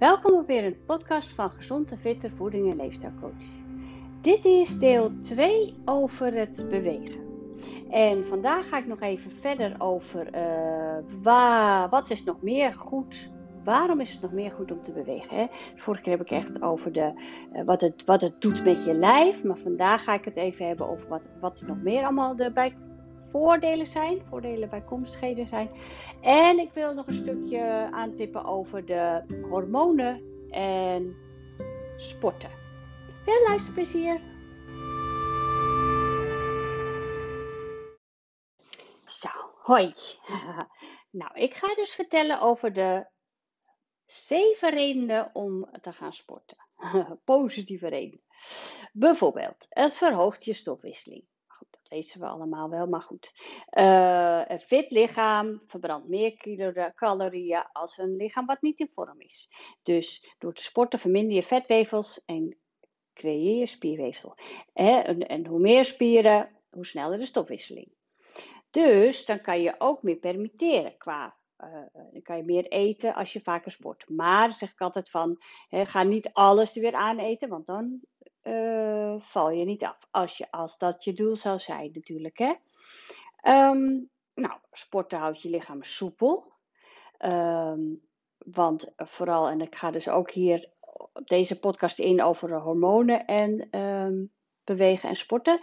Welkom op weer een podcast van Gezond en Fitte Voeding en Leefstijlcoach. Dit is deel 2 over het bewegen. En vandaag ga ik nog even verder over waar, wat is nog meer goed waarom is het nog meer goed om te bewegen? Hè? Vorige keer heb ik echt over de, uh, wat, het, wat het doet met je lijf. Maar vandaag ga ik het even hebben over wat, wat nog meer allemaal de bij, voordelen zijn. Voordelen, bijkomstigheden zijn. En ik wil nog een stukje aantippen over de hormonen en sporten. Veel luisterplezier! Zo, hoi. nou, ik ga dus vertellen over de zeven redenen om te gaan sporten. Positieve redenen. Bijvoorbeeld, het verhoogt je stofwisseling. Weten we allemaal wel, maar goed. Uh, een fit lichaam verbrandt meer calorieën als een lichaam wat niet in vorm is. Dus door te sporten verminder je vetwevels en creëer je spierweefsel. En, en hoe meer spieren, hoe sneller de stofwisseling. Dus dan kan je ook meer permitteren qua uh, dan kan je meer eten als je vaker sport. Maar zeg ik altijd van, ga niet alles er weer aan eten, want dan uh, val je niet af. Als, je, als dat je doel zou zijn natuurlijk. Hè. Um, nou, sporten houdt je lichaam soepel. Um, want vooral, en ik ga dus ook hier op deze podcast in over hormonen en um, bewegen en sporten.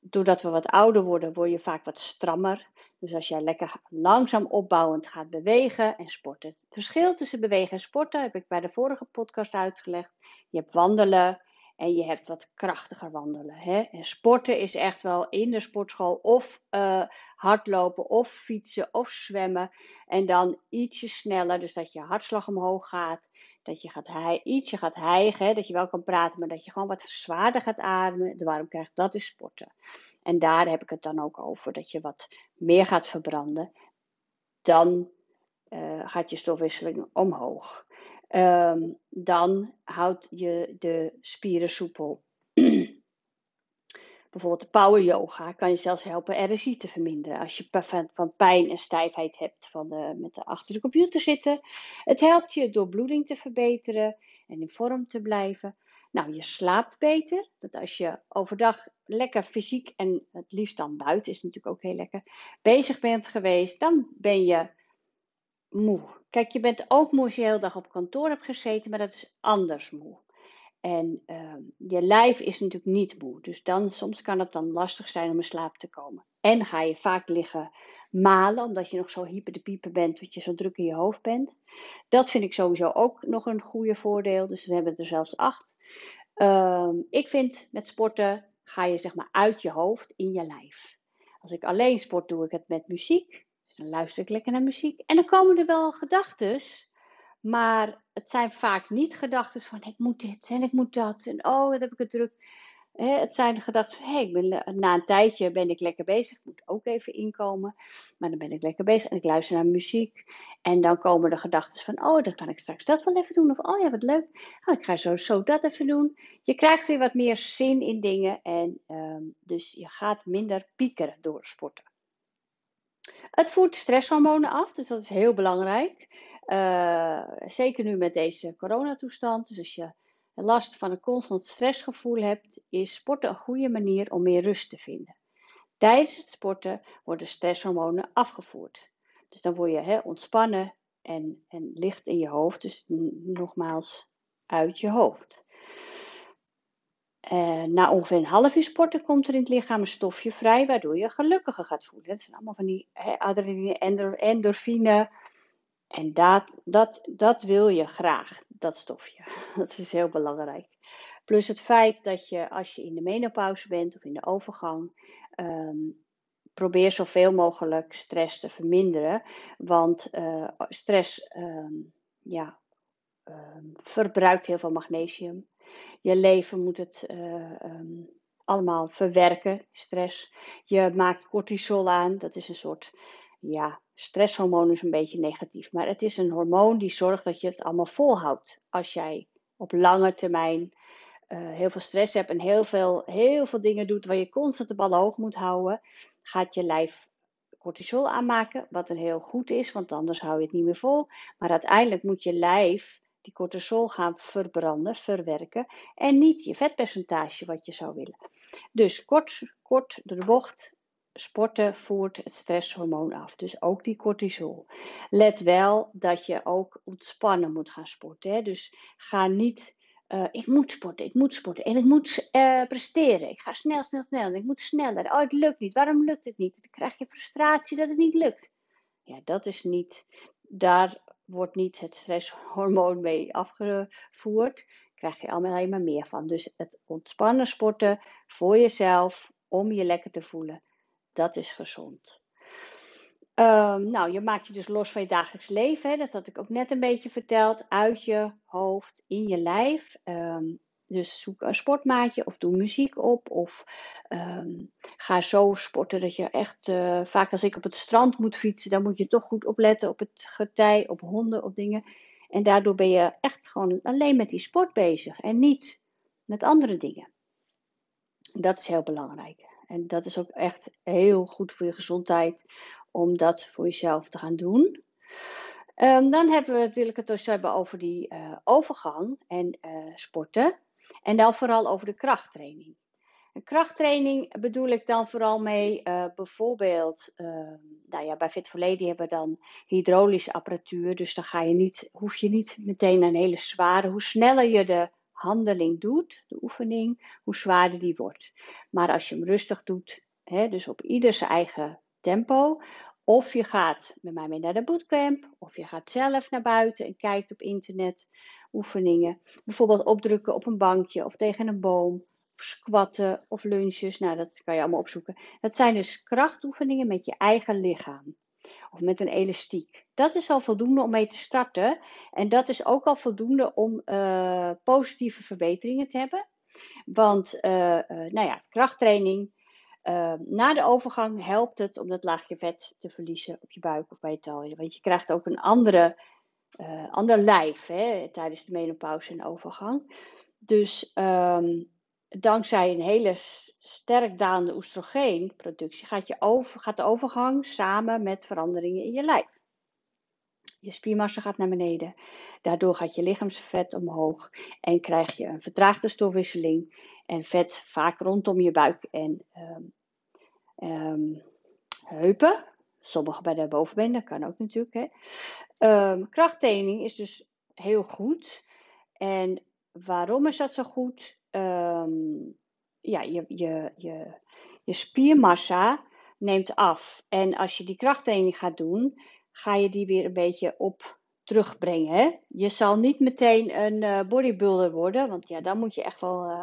Doordat we wat ouder worden, word je vaak wat strammer. Dus als jij lekker langzaam opbouwend gaat bewegen en sporten. Het verschil tussen bewegen en sporten heb ik bij de vorige podcast uitgelegd. Je hebt wandelen en je hebt wat krachtiger wandelen. Hè? En sporten is echt wel in de sportschool of uh, hardlopen of fietsen of zwemmen. En dan ietsje sneller, dus dat je hartslag omhoog gaat. Dat je gaat ietsje gaat hijgen, dat je wel kan praten, maar dat je gewoon wat zwaarder gaat ademen. De waarom krijgt dat is sporten. En daar heb ik het dan ook over, dat je wat meer gaat verbranden. Dan uh, gaat je stofwisseling omhoog. Um, dan houdt je de spieren soepel. Bijvoorbeeld de power yoga kan je zelfs helpen RSI te verminderen. Als je van pijn en stijfheid hebt van de, met de achter de computer zitten. Het helpt je door bloeding te verbeteren en in vorm te blijven. Nou, je slaapt beter. Dat als je overdag lekker fysiek en het liefst dan buiten is natuurlijk ook heel lekker bezig bent geweest, dan ben je moe. Kijk, je bent ook moe als je de hele dag op kantoor hebt gezeten, maar dat is anders moe. En uh, je lijf is natuurlijk niet moe. Dus dan, soms kan het dan lastig zijn om in slaap te komen. En ga je vaak liggen malen, omdat je nog zo hyper de pieper bent, dat je zo druk in je hoofd bent. Dat vind ik sowieso ook nog een goede voordeel. Dus we hebben er zelfs acht. Uh, ik vind met sporten ga je zeg maar uit je hoofd in je lijf. Als ik alleen sport, doe ik het met muziek. Dus dan luister ik lekker naar muziek. En dan komen er wel gedachten. Maar het zijn vaak niet gedachten van ik moet dit en ik moet dat. En oh, wat heb ik het druk. het zijn gedachten van ik ben, na een tijdje ben ik lekker bezig. Ik moet ook even inkomen. Maar dan ben ik lekker bezig en ik luister naar muziek. En dan komen de gedachten van oh, dan kan ik straks dat wel even doen. Of oh ja, wat leuk. Oh, ik ga zo, zo dat even doen. Je krijgt weer wat meer zin in dingen. En um, dus je gaat minder piekeren door sporten. Het voert stresshormonen af, dus dat is heel belangrijk. Uh, zeker nu met deze coronatoestand. Dus als je last van een constant stressgevoel hebt, is sporten een goede manier om meer rust te vinden. Tijdens het sporten worden stresshormonen afgevoerd. Dus dan word je ontspannen en, en licht in je hoofd. Dus nogmaals uit je hoofd. Uh, na ongeveer een half uur sporten komt er in het lichaam een stofje vrij, waardoor je gelukkiger gaat voelen. Dat zijn allemaal van die he, adrenaline, endorfine. En dat, dat, dat wil je graag, dat stofje. Dat is heel belangrijk. Plus het feit dat je als je in de menopauze bent of in de overgang, um, probeer zoveel mogelijk stress te verminderen. Want uh, stress um, ja, verbruikt heel veel magnesium. Je leven moet het uh, um, allemaal verwerken, stress. Je maakt cortisol aan, dat is een soort, ja, stresshormoon is een beetje negatief. Maar het is een hormoon die zorgt dat je het allemaal volhoudt. Als jij op lange termijn uh, heel veel stress hebt en heel veel, heel veel dingen doet waar je constant de ballen hoog moet houden, gaat je lijf cortisol aanmaken, wat een heel goed is, want anders hou je het niet meer vol. Maar uiteindelijk moet je lijf cortisol gaan verbranden, verwerken. En niet je vetpercentage wat je zou willen. Dus kort, kort de bocht, sporten voert het stresshormoon af. Dus ook die cortisol. Let wel dat je ook ontspannen moet gaan sporten. Hè? Dus ga niet. Uh, ik moet sporten, ik moet sporten en ik moet uh, presteren. Ik ga snel, snel, snel en ik moet sneller. Oh, het lukt niet. Waarom lukt het niet? Dan krijg je frustratie dat het niet lukt. Ja, dat is niet. Daar wordt niet het stresshormoon mee afgevoerd. Krijg je alleen maar meer van. Dus het ontspannen sporten voor jezelf, om je lekker te voelen dat is gezond. Um, nou, je maakt je dus los van je dagelijks leven. Hè? Dat had ik ook net een beetje verteld. Uit je hoofd, in je lijf. Um, dus zoek een sportmaatje of doe muziek op. Of um, ga zo sporten dat je echt. Uh, vaak als ik op het strand moet fietsen, dan moet je toch goed opletten op het getij, op honden, op dingen. En daardoor ben je echt gewoon alleen met die sport bezig en niet met andere dingen. Dat is heel belangrijk. En dat is ook echt heel goed voor je gezondheid om dat voor jezelf te gaan doen. Um, dan hebben we, wil ik het dus hebben over die uh, overgang en uh, sporten. En dan vooral over de krachttraining. Een krachttraining bedoel ik dan vooral mee, uh, bijvoorbeeld, nou ja, bij Fit for Lady hebben we dan hydraulische apparatuur. Dus dan ga je niet, hoef je niet meteen een hele zware, hoe sneller je de handeling doet, de oefening, hoe zwaarder die wordt. Maar als je hem rustig doet, hè, dus op ieder zijn eigen tempo, of je gaat met mij mee naar de bootcamp, of je gaat zelf naar buiten en kijkt op internet oefeningen. Bijvoorbeeld opdrukken op een bankje of tegen een boom, of squatten of lunches. Nou, dat kan je allemaal opzoeken. Dat zijn dus krachtoefeningen met je eigen lichaam of met een elastiek. Dat is al voldoende om mee te starten. En dat is ook al voldoende om uh, positieve verbeteringen te hebben. Want uh, uh, nou ja, krachttraining. Na de overgang helpt het om dat laagje vet te verliezen op je buik of bij je taille. Want je krijgt ook een andere, ander lijf hè, tijdens de menopauze en overgang. Dus um, dankzij een hele sterk dalende oestrogeenproductie gaat, je over, gaat de overgang samen met veranderingen in je lijf. Je spiermassa gaat naar beneden. Daardoor gaat je lichaamsvet omhoog en krijg je een vertraagde stofwisseling en vet vaak rondom je buik en um, um, heupen. Sommige bij de bovenbeen, dat kan ook natuurlijk. Hè. Um, krachttraining is dus heel goed. En waarom is dat zo goed? ja, je, je, je, je spiermassa neemt af. En als je die krachttraining gaat doen, ga je die weer een beetje op terugbrengen. Hè? Je zal niet meteen een uh, bodybuilder worden, want ja, dan moet je echt wel. Uh,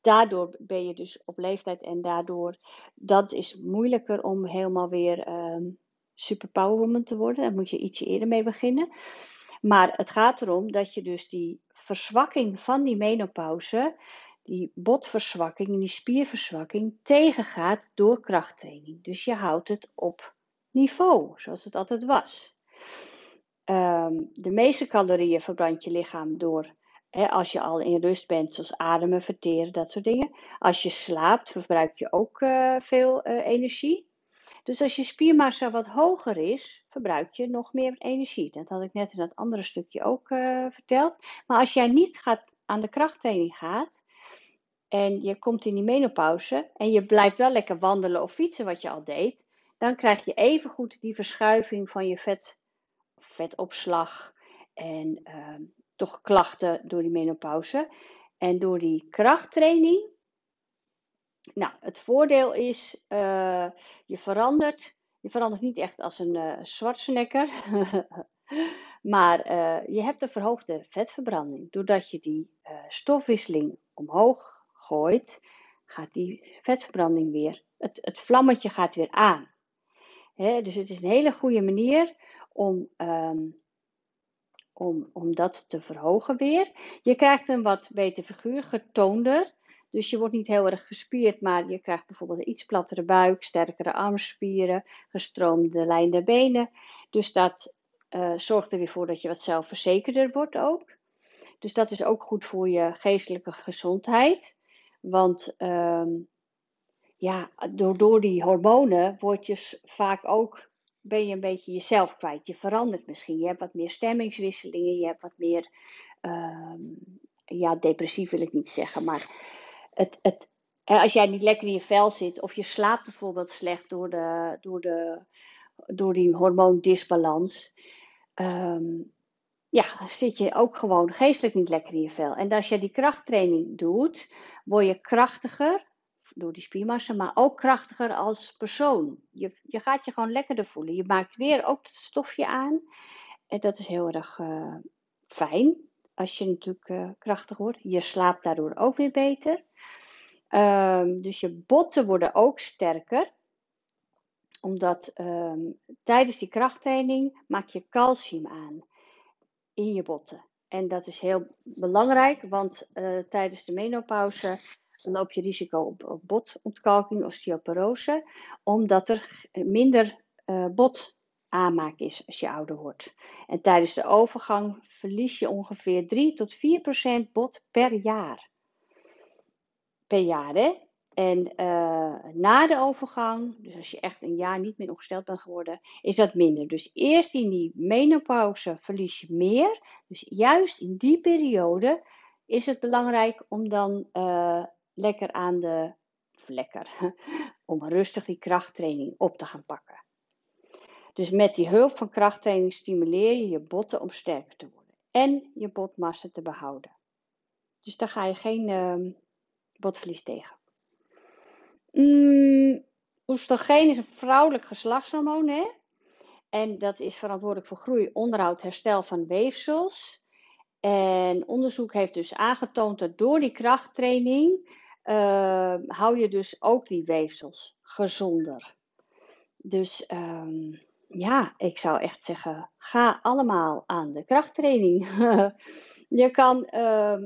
daardoor ben je dus op leeftijd en daardoor. Dat is moeilijker om helemaal weer um, superpowerwoman te worden. Daar moet je ietsje eerder mee beginnen. Maar het gaat erom dat je dus die verzwakking van die menopauze die botverzwakking en die spierverzwakking tegengaat door krachttraining. Dus je houdt het op niveau, zoals het altijd was. Um, de meeste calorieën verbrandt je lichaam door als je al in rust bent, zoals ademen, verteren, dat soort dingen. Als je slaapt, verbruik je ook uh, veel uh, energie. Dus als je spiermassa wat hoger is, verbruik je nog meer energie. Dat had ik net in dat andere stukje ook uh, verteld. Maar als jij niet gaat, aan de krachttraining gaat, en je komt in die menopauze en je blijft wel lekker wandelen of fietsen wat je al deed, dan krijg je evengoed die verschuiving van je vet, vetopslag en uh, toch klachten door die menopauze. En door die krachttraining, nou, het voordeel is, uh, je verandert, je verandert niet echt als een uh, zwartsnekker, maar uh, je hebt een verhoogde vetverbranding. Doordat je die stofwisseling omhoog gooit, gaat die vetverbranding weer, het, het vlammetje gaat weer aan. dus het is een hele goede manier om, um, om, om dat te verhogen weer. Je krijgt een wat beter figuur, getoonder. Dus je wordt niet heel erg gespierd, maar je krijgt bijvoorbeeld een iets plattere buik, sterkere armspieren, gestroomde lijn der benen. Dus dat uh, zorgt er weer voor dat je wat zelfverzekerder wordt ook. Dus dat is ook goed voor je geestelijke gezondheid. Want um, ja, door, door die hormonen word je vaak ook, ben je een beetje jezelf kwijt. Je verandert misschien. Je hebt wat meer stemmingswisselingen, je hebt wat meer ehm, ja, depressief wil ik niet zeggen, maar het, het, als jij niet lekker in je vel zit of je slaapt bijvoorbeeld slecht door, de, door, de, door die hormoondisbalans, um, ja, zit je ook gewoon geestelijk niet lekker in je vel. En als je die krachttraining doet, word je krachtiger door die spiermassa, maar ook krachtiger als persoon. Je, je gaat je gewoon lekkerder voelen. Je maakt weer ook het stofje aan. En dat is heel erg uh, fijn als je natuurlijk uh, krachtig wordt. Je slaapt daardoor ook weer beter. Um, dus je botten worden ook sterker omdat um, tijdens die krachttraining maak je calcium aan in je botten. En dat is heel belangrijk, want uh, tijdens de menopauze loop je risico op, botontkalking, osteoporose, omdat er minder uh, bot aanmaak is als je ouder wordt. En tijdens de overgang verlies je ongeveer 3 tot 4 procent bot per jaar. Per jaar, hè? En uh, na de overgang, dus als je echt een jaar niet meer ongesteld bent geworden, is dat minder. Dus eerst in die menopauze verlies je meer. Dus juist in die periode is het belangrijk om dan uh, lekker aan de, of lekker, om rustig die krachttraining op te gaan pakken. Dus met die hulp van krachttraining stimuleer je je botten om sterker te worden en je botmassa te behouden. Dus daar ga je geen uh, botverlies tegen. Mm, oestrogeen is een vrouwelijk geslachtshormoon, hè? En dat is verantwoordelijk voor groei, onderhoud, herstel van weefsels. En onderzoek heeft dus aangetoond dat door die krachttraining uh, hou je dus ook die weefsels gezonder. Dus um, ja, ik zou echt zeggen, ga allemaal aan de krachttraining. je kan uh,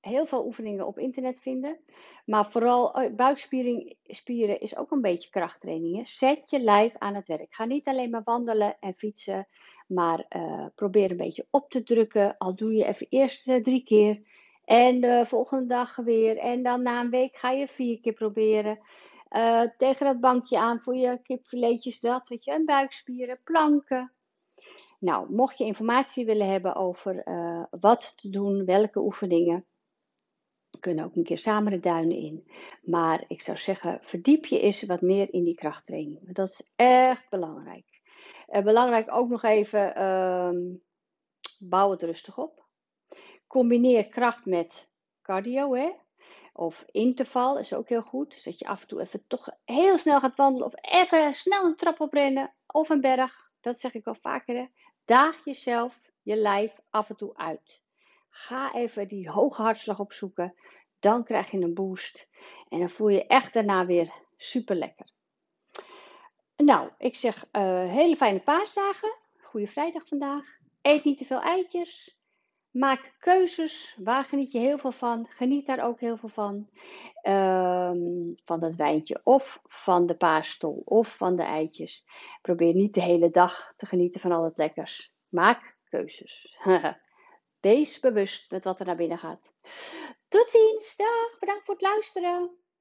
heel veel oefeningen op internet vinden. Maar vooral uh, buikspieren is ook een beetje krachttraining. Zet je lijf aan het werk. Ga niet alleen maar wandelen en fietsen. Maar uh, probeer een beetje op te drukken. Al doe je even eerst drie keer. En de volgende dag weer. En dan na een week ga je vier keer proberen. Uh, tegen dat bankje aan voor je kipfiletjes, dat, weet je, en buikspieren, planken. Nou, mocht je informatie willen hebben over uh, wat te doen, welke oefeningen, kunnen ook een keer samen de duinen in. Maar ik zou zeggen, verdiep je eens wat meer in die krachttraining. Dat is echt belangrijk. Belangrijk ook nog even, uh, bouw het rustig op. Combineer kracht met cardio, hè. Of interval is ook heel goed. Dus dat je af en toe even toch heel snel gaat wandelen. Of even snel een trap oprennen. Of een berg. Dat zeg ik wel vaker. Daag jezelf, je lijf af en toe uit. Ga even die hoge hartslag opzoeken. Dan krijg je een boost. En dan voel je echt daarna weer super lekker. Nou, ik zeg uh, hele fijne paasdagen. Goede vrijdag vandaag. Eet niet te veel eitjes. Maak keuzes. Waar geniet je heel veel van? Geniet daar ook heel veel van. Um, van dat wijntje. Of van de paasstol. Of van de eitjes. Probeer niet de hele dag te genieten van al het lekkers. Maak keuzes. Wees bewust met wat er naar binnen gaat. Tot ziens. Dag. Bedankt voor het luisteren.